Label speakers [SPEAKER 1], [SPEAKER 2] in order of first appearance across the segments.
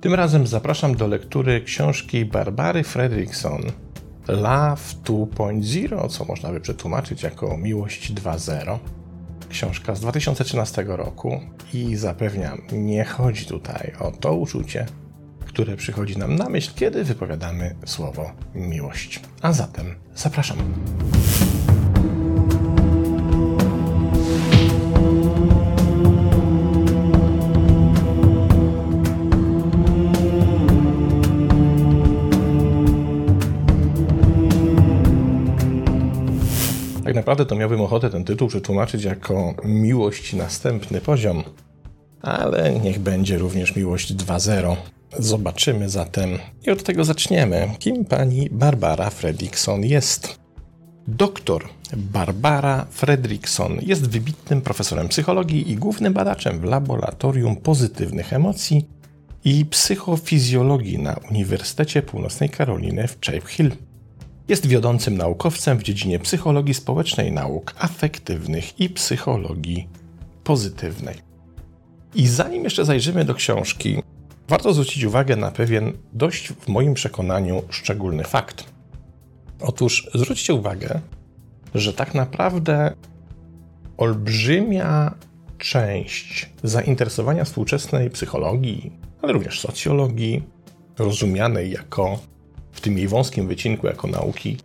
[SPEAKER 1] Tym razem zapraszam do lektury książki Barbary Fredrickson Love 2.0, co można by przetłumaczyć jako Miłość 2.0. Książka z 2013 roku i zapewniam, nie chodzi tutaj o to uczucie, które przychodzi nam na myśl, kiedy wypowiadamy słowo miłość. A zatem zapraszam. Naprawdę to miałbym ochotę ten tytuł przetłumaczyć jako Miłość następny poziom, ale niech będzie również Miłość 2.0. Zobaczymy zatem i od tego zaczniemy. Kim pani Barbara Fredrickson jest? Doktor Barbara Fredrickson jest wybitnym profesorem psychologii i głównym badaczem w Laboratorium Pozytywnych Emocji i Psychofizjologii na Uniwersytecie Północnej Karoliny w Chapel Hill. Jest wiodącym naukowcem w dziedzinie psychologii społecznej, nauk afektywnych i psychologii pozytywnej. I zanim jeszcze zajrzymy do książki, warto zwrócić uwagę na pewien dość w moim przekonaniu szczególny fakt. Otóż zwróćcie uwagę, że tak naprawdę olbrzymia część zainteresowania współczesnej psychologii, ale również socjologii, rozumianej jako w tym jej wąskim wycinku jako nauki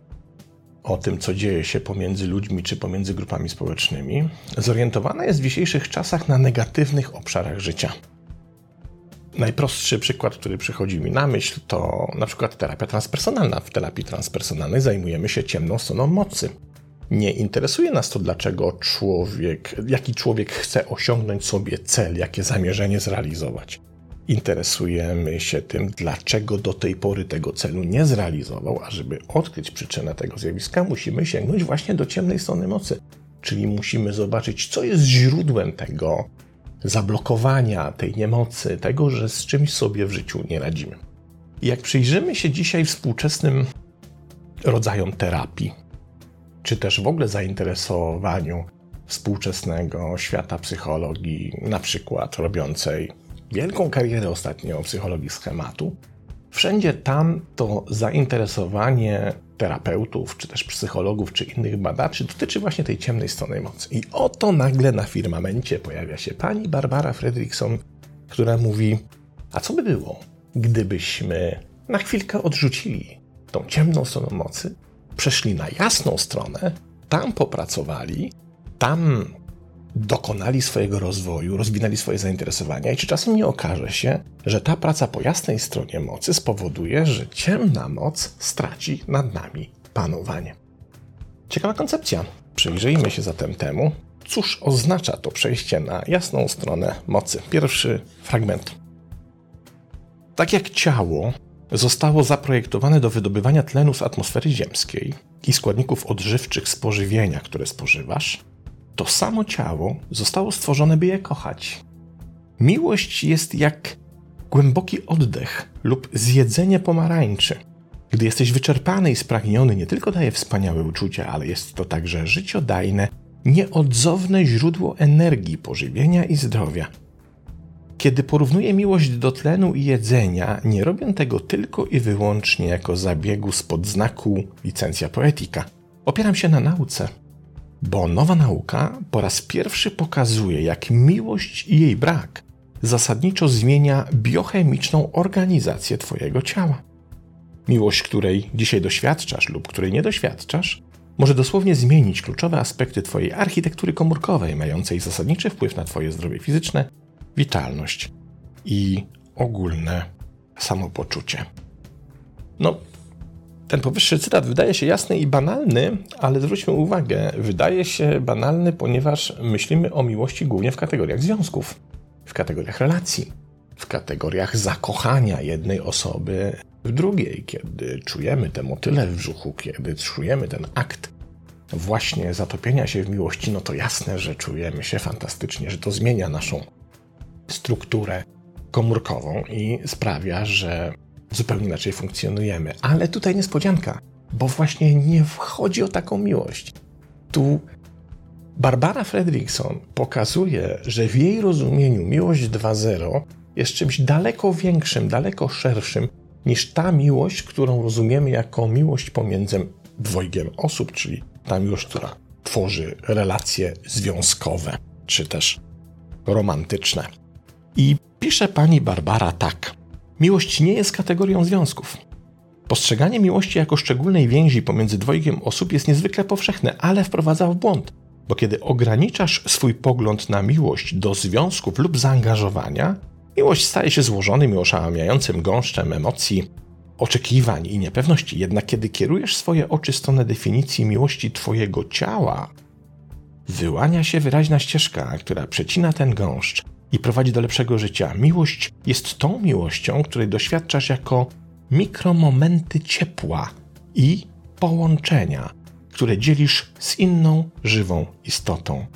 [SPEAKER 1] o tym, co dzieje się pomiędzy ludźmi czy pomiędzy grupami społecznymi, zorientowana jest w dzisiejszych czasach na negatywnych obszarach życia. Najprostszy przykład, który przychodzi mi na myśl, to na przykład terapia transpersonalna. W terapii transpersonalnej zajmujemy się ciemną stroną mocy. Nie interesuje nas to, dlaczego człowiek, jaki człowiek chce osiągnąć sobie cel, jakie zamierzenie zrealizować. Interesujemy się tym, dlaczego do tej pory tego celu nie zrealizował, a żeby odkryć przyczynę tego zjawiska, musimy sięgnąć właśnie do ciemnej strony mocy. Czyli musimy zobaczyć, co jest źródłem tego zablokowania, tej niemocy, tego, że z czymś sobie w życiu nie radzimy. Jak przyjrzymy się dzisiaj współczesnym rodzajom terapii, czy też w ogóle zainteresowaniu współczesnego świata psychologii, na przykład robiącej wielką karierę ostatnio psychologii schematu, wszędzie tam to zainteresowanie terapeutów, czy też psychologów, czy innych badaczy dotyczy właśnie tej ciemnej strony mocy. I oto nagle na firmamencie pojawia się pani Barbara Fredrickson, która mówi: A co by było, gdybyśmy na chwilkę odrzucili tą ciemną stronę mocy, przeszli na jasną stronę, tam popracowali, tam dokonali swojego rozwoju, rozwinęli swoje zainteresowania i czy czasem nie okaże się, że ta praca po jasnej stronie mocy spowoduje, że ciemna moc straci nad nami panowanie. Ciekawa koncepcja. Przyjrzyjmy się zatem temu, cóż oznacza to przejście na jasną stronę mocy. Pierwszy fragment. Tak jak ciało zostało zaprojektowane do wydobywania tlenu z atmosfery ziemskiej i składników odżywczych spożywienia, które spożywasz, to samo ciało zostało stworzone, by je kochać. Miłość jest jak głęboki oddech lub zjedzenie pomarańczy. Gdy jesteś wyczerpany i spragniony, nie tylko daje wspaniałe uczucia, ale jest to także życiodajne, nieodzowne źródło energii, pożywienia i zdrowia. Kiedy porównuję miłość do tlenu i jedzenia, nie robię tego tylko i wyłącznie jako zabiegu spod znaku licencja poetyka. Opieram się na nauce, bo nowa nauka po raz pierwszy pokazuje, jak miłość i jej brak zasadniczo zmienia biochemiczną organizację Twojego ciała. Miłość, której dzisiaj doświadczasz lub której nie doświadczasz, może dosłownie zmienić kluczowe aspekty Twojej architektury komórkowej, mającej zasadniczy wpływ na Twoje zdrowie fizyczne, witalność i ogólne samopoczucie. No, ten powyższy cytat wydaje się jasny i banalny, ale zwróćmy uwagę, wydaje się banalny, ponieważ myślimy o miłości głównie w kategoriach związków, w kategoriach relacji, w kategoriach zakochania jednej osoby w drugiej, kiedy czujemy te motyle w brzuchu, kiedy czujemy ten akt właśnie zatopienia się w miłości, no to jasne, że czujemy się fantastycznie, że to zmienia naszą strukturę komórkową i sprawia, że zupełnie inaczej funkcjonujemy. Ale tutaj niespodzianka, bo właśnie nie wchodzi o taką miłość. Tu Barbara Fredrickson pokazuje, że w jej rozumieniu miłość 2.0 jest czymś daleko większym, daleko szerszym niż ta miłość, którą rozumiemy jako miłość pomiędzy dwojgiem osób, czyli ta miłość, która tworzy relacje związkowe czy też romantyczne. I pisze pani Barbara tak. Miłość nie jest kategorią związków. Postrzeganie miłości jako szczególnej więzi pomiędzy dwojgiem osób jest niezwykle powszechne, ale wprowadza w błąd. Bo kiedy ograniczasz swój pogląd na miłość do związków lub zaangażowania, miłość staje się złożonym i oszałamiającym gąszczem emocji, oczekiwań i niepewności. Jednak kiedy kierujesz swoje oczy w stronę definicji miłości Twojego ciała, wyłania się wyraźna ścieżka, która przecina ten gąszcz i prowadzi do lepszego życia. Miłość jest tą miłością, której doświadczasz jako mikromomenty ciepła i połączenia, które dzielisz z inną żywą istotą.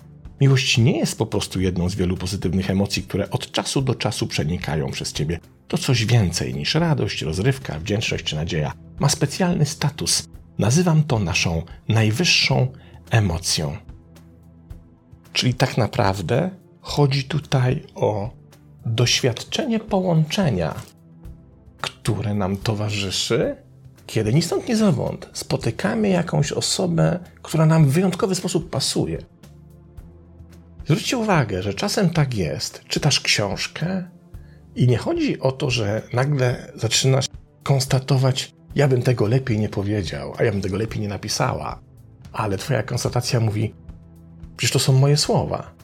[SPEAKER 1] Miłość nie jest po prostu jedną z wielu pozytywnych emocji, które od czasu do czasu przenikają przez ciebie. To coś więcej niż radość, rozrywka, wdzięczność czy nadzieja. Ma specjalny status. Nazywam to naszą najwyższą emocją. Czyli tak naprawdę chodzi tutaj o doświadczenie połączenia, które nam towarzyszy, kiedy ni stąd, ni zowąd spotykamy jakąś osobę, która nam w wyjątkowy sposób pasuje. Zwróćcie uwagę, że czasem tak jest. Czytasz książkę i nie chodzi o to, że nagle zaczynasz konstatować, ja bym tego lepiej nie powiedział, a ja bym tego lepiej nie napisała. Ale twoja konstatacja mówi, przecież to są moje słowa.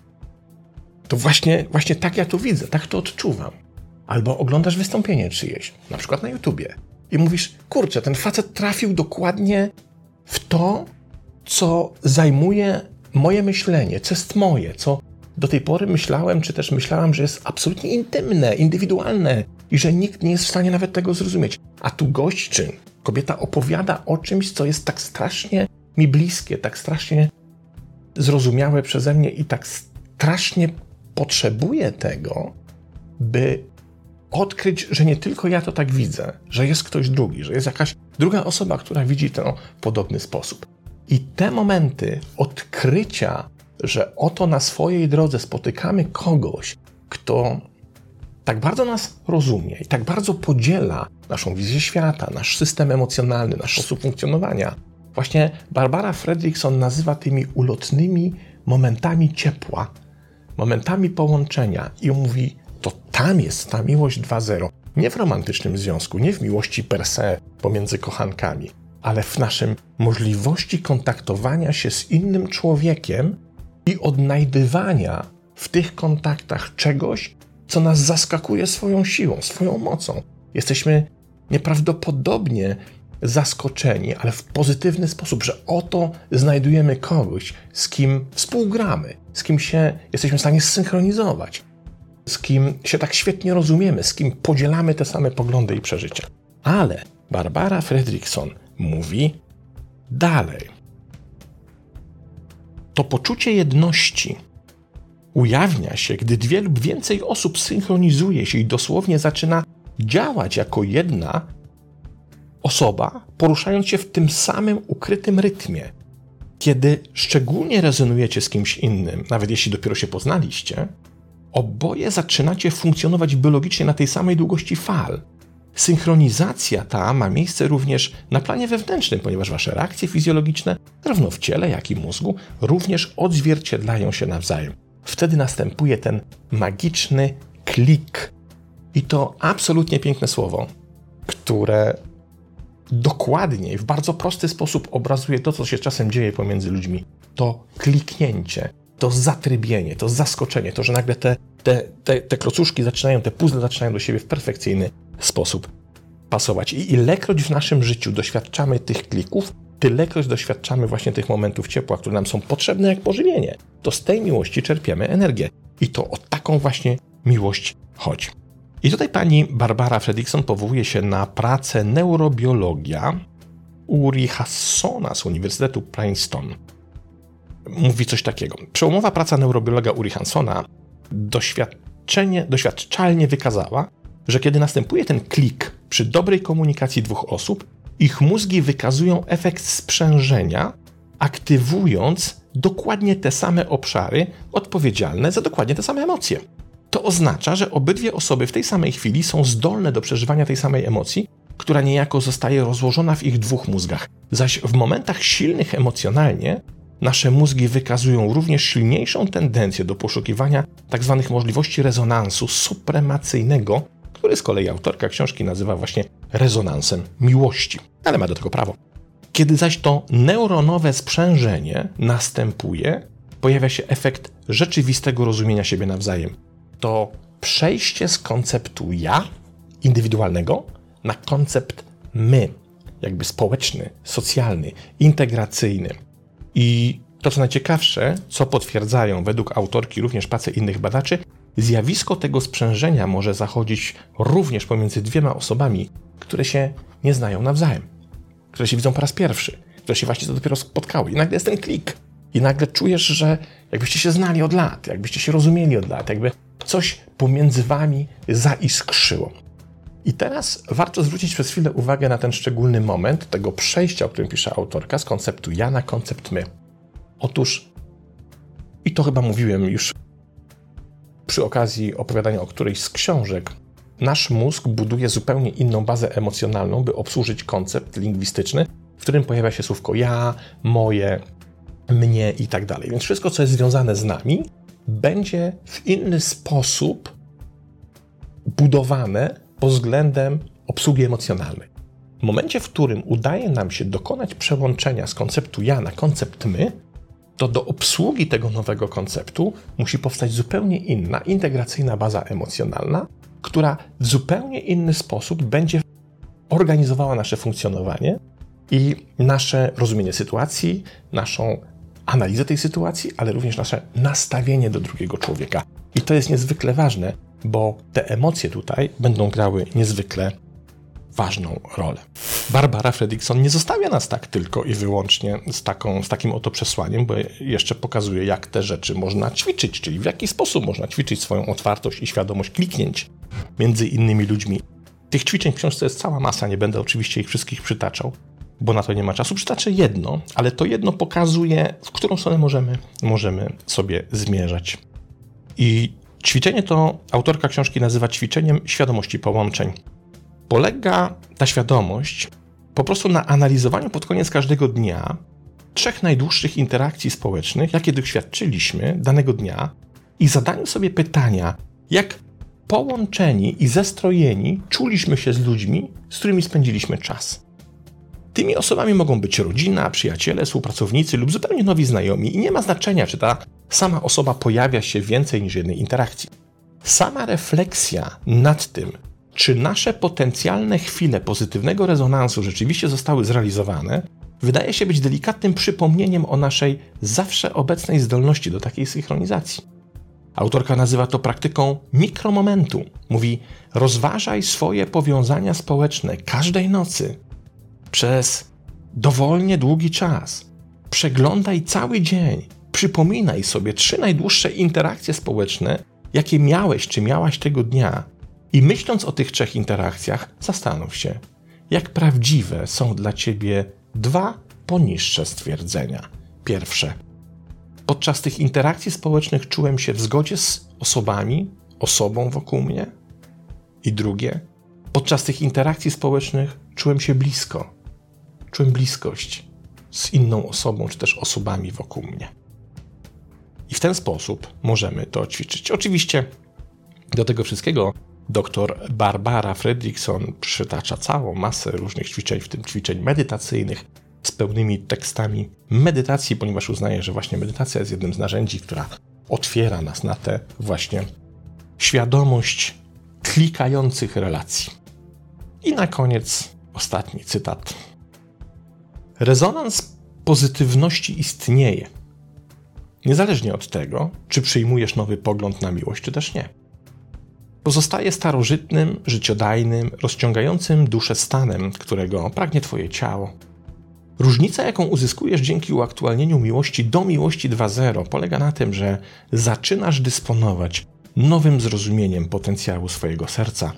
[SPEAKER 1] To właśnie, właśnie tak ja to widzę, tak to odczuwam. Albo oglądasz wystąpienie czyjeś, na przykład na YouTubie, i mówisz, kurczę, ten facet trafił dokładnie w to, co zajmuje moje myślenie, co jest moje, co do tej pory myślałem, czy też myślałam, że jest absolutnie intymne, indywidualne i że nikt nie jest w stanie nawet tego zrozumieć. A tu gość czy kobieta opowiada o czymś, co jest tak strasznie mi bliskie, tak strasznie zrozumiałe przeze mnie i tak strasznie potrzebuję tego, by odkryć, że nie tylko ja to tak widzę, że jest ktoś drugi, że jest jakaś druga osoba, która widzi to w podobny sposób. I te momenty odkrycia, że oto na swojej drodze spotykamy kogoś, kto tak bardzo nas rozumie i tak bardzo podziela naszą wizję świata, nasz system emocjonalny, nasz sposób funkcjonowania. Właśnie Barbara Fredrickson nazywa tymi ulotnymi momentami ciepła, momentami połączenia i mówi, to tam jest ta miłość 2.0. Nie w romantycznym związku, nie w miłości per se pomiędzy kochankami, ale w naszym możliwości kontaktowania się z innym człowiekiem i odnajdywania w tych kontaktach czegoś, co nas zaskakuje swoją siłą, swoją mocą. Jesteśmy nieprawdopodobnie zaskoczeni, ale w pozytywny sposób, że oto znajdujemy kogoś, z kim współgramy, z kim się jesteśmy w stanie zsynchronizować, z kim się tak świetnie rozumiemy, z kim podzielamy te same poglądy i przeżycia. Ale Barbara Fredrickson mówi dalej. To poczucie jedności ujawnia się, gdy dwie lub więcej osób synchronizuje się i dosłownie zaczyna działać jako jedna osoba, poruszając się w tym samym ukrytym rytmie. Kiedy szczególnie rezonujecie z kimś innym, nawet jeśli dopiero się poznaliście, oboje zaczynacie funkcjonować biologicznie na tej samej długości fal. Synchronizacja ta ma miejsce również na planie wewnętrznym, ponieważ wasze reakcje fizjologiczne, zarówno w ciele, jak i mózgu, również odzwierciedlają się nawzajem. Wtedy następuje ten magiczny klik. I to absolutnie piękne słowo, które dokładnie i w bardzo prosty sposób obrazuje to, co się czasem dzieje pomiędzy ludźmi. To kliknięcie, to zatrybienie, to zaskoczenie, to, że nagle te, te, te, te klocuszki zaczynają, te puzzle zaczynają do siebie w perfekcyjny sposób pasować. I ilekroć w naszym życiu doświadczamy tych klików, tylekroć doświadczamy właśnie tych momentów ciepła, które nam są potrzebne jak pożywienie. To z tej miłości czerpiemy energię. I to o taką właśnie miłość chodzi. I tutaj pani Barbara Fredrickson powołuje się na pracę neurobiologia Uri Hassona z Uniwersytetu Princeton. Mówi coś takiego. Przełomowa praca neurobiologa Uri Hansona doświadczenie, doświadczalnie wykazała, że kiedy następuje ten klik przy dobrej komunikacji dwóch osób, ich mózgi wykazują efekt sprzężenia, aktywując dokładnie te same obszary odpowiedzialne za dokładnie te same emocje. To oznacza, że obydwie osoby w tej samej chwili są zdolne do przeżywania tej samej emocji, która niejako zostaje rozłożona w ich dwóch mózgach. Zaś w momentach silnych emocjonalnie nasze mózgi wykazują również silniejszą tendencję do poszukiwania tzw. Tak możliwości rezonansu supremacyjnego, który z kolei autorka książki nazywa właśnie rezonansem miłości, ale ma do tego prawo. Kiedy zaś to neuronowe sprzężenie następuje, pojawia się efekt rzeczywistego rozumienia siebie nawzajem. To przejście z konceptu ja, indywidualnego, na koncept my, jakby społeczny, socjalny, integracyjny. I to, co najciekawsze, co potwierdzają według autorki również prace innych badaczy, zjawisko tego sprzężenia może zachodzić również pomiędzy dwiema osobami, które się nie znają nawzajem, które się widzą po raz pierwszy, które się właśnie dopiero spotkały. I nagle jest ten klik. I nagle czujesz, że jakbyście się znali od lat, jakbyście się rozumieli od lat, jakby coś pomiędzy wami zaiskrzyło. I teraz warto zwrócić przez chwilę uwagę na ten szczególny moment tego przejścia, o którym pisze autorka, z konceptu ja na koncept my. Otóż, i to chyba mówiłem już przy okazji opowiadania o którejś z książek, nasz mózg buduje zupełnie inną bazę emocjonalną, by obsłużyć koncept lingwistyczny, w którym pojawia się słówko ja, moje, mnie i tak dalej. Więc wszystko, co jest związane z nami, będzie w inny sposób budowane pod względem obsługi emocjonalnej. W momencie, w którym udaje nam się dokonać przełączenia z konceptu ja na koncept my, to do obsługi tego nowego konceptu musi powstać zupełnie inna, integracyjna baza emocjonalna, która w zupełnie inny sposób będzie organizowała nasze funkcjonowanie i nasze rozumienie sytuacji, naszą analizę tej sytuacji, ale również nasze nastawienie do drugiego człowieka. I to jest niezwykle ważne, bo te emocje tutaj będą grały niezwykle ważną rolę. Barbara Fredrickson nie zostawia nas tak tylko i wyłącznie z, taką, z takim oto przesłaniem, bo jeszcze pokazuje, jak te rzeczy można ćwiczyć, czyli w jaki sposób można ćwiczyć swoją otwartość i świadomość kliknięć między innymi ludźmi. Tych ćwiczeń w książce jest cała masa, nie będę oczywiście ich wszystkich przytaczał, bo na to nie ma czasu. Przytaczę jedno, ale to jedno pokazuje, w którą stronę możemy, możemy sobie zmierzać. I Ćwiczenie to autorka książki nazywa ćwiczeniem świadomości połączeń. Polega ta świadomość po prostu na analizowaniu pod koniec każdego dnia trzech najdłuższych interakcji społecznych, jakie doświadczyliśmy danego dnia, i zadaniu sobie pytania, jak połączeni i zestrojeni czuliśmy się z ludźmi, z którymi spędziliśmy czas. Tymi osobami mogą być rodzina, przyjaciele, współpracownicy lub zupełnie nowi znajomi i nie ma znaczenia, czy ta sama osoba pojawia się więcej niż jednej interakcji. Sama refleksja nad tym, czy nasze potencjalne chwile pozytywnego rezonansu rzeczywiście zostały zrealizowane, wydaje się być delikatnym przypomnieniem o naszej zawsze obecnej zdolności do takiej synchronizacji. Autorka nazywa to praktyką mikromomentu. Mówi: rozważaj swoje powiązania społeczne każdej nocy przez dowolnie długi czas. Przeglądaj cały dzień. Przypominaj sobie trzy najdłuższe interakcje społeczne, jakie miałeś czy miałaś tego dnia. I myśląc o tych trzech interakcjach, zastanów się, jak prawdziwe są dla ciebie dwa poniższe stwierdzenia. Pierwsze. Podczas tych interakcji społecznych czułem się w zgodzie z osobami, osobą wokół mnie. I drugie. Podczas tych interakcji społecznych czułem się blisko, czułem bliskość z inną osobą, czy też osobami wokół mnie. I w ten sposób możemy to ćwiczyć. Oczywiście do tego wszystkiego dr Barbara Fredrickson przytacza całą masę różnych ćwiczeń, w tym ćwiczeń medytacyjnych z pełnymi tekstami medytacji, ponieważ uznaje, że właśnie medytacja jest jednym z narzędzi, która otwiera nas na tę właśnie świadomość klikających relacji. I na koniec ostatni cytat Rezonans pozytywności istnieje. Niezależnie od tego, czy przyjmujesz nowy pogląd na miłość, czy też nie. Pozostaje starożytnym, życiodajnym, rozciągającym duszę stanem, którego pragnie Twoje ciało. Różnica, jaką uzyskujesz dzięki uaktualnieniu miłości do miłości 2.0, polega na tym, że zaczynasz dysponować nowym zrozumieniem potencjału swojego serca.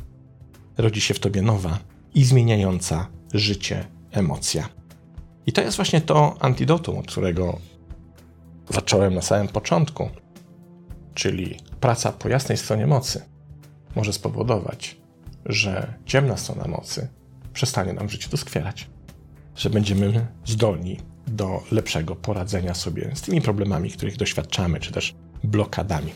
[SPEAKER 1] Rodzi się w tobie nowa i zmieniająca życie emocja. I to jest właśnie to antidotum, od którego zacząłem na samym początku. czyli praca po jasnej stronie mocy, może spowodować, że ciemna strona mocy przestanie nam w życiu doskwierać. Że będziemy zdolni do lepszego poradzenia sobie z tymi problemami, których doświadczamy, czy też blokadami.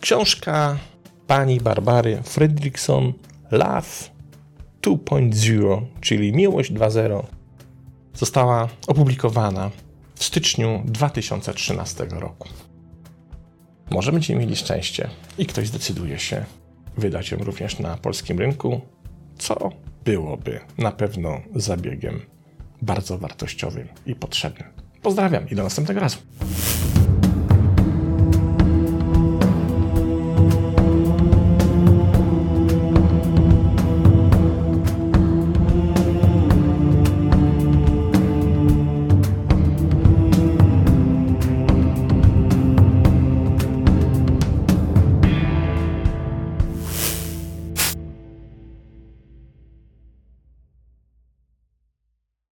[SPEAKER 1] Książka pani Barbary Fredrickson Love 2.0, czyli Miłość 2.0, została opublikowana w styczniu 2013 roku. Może będziemy mieli szczęście i ktoś zdecyduje się wydać ją również na polskim rynku, co byłoby na pewno zabiegiem bardzo wartościowym i potrzebnym. Pozdrawiam i do następnego razu.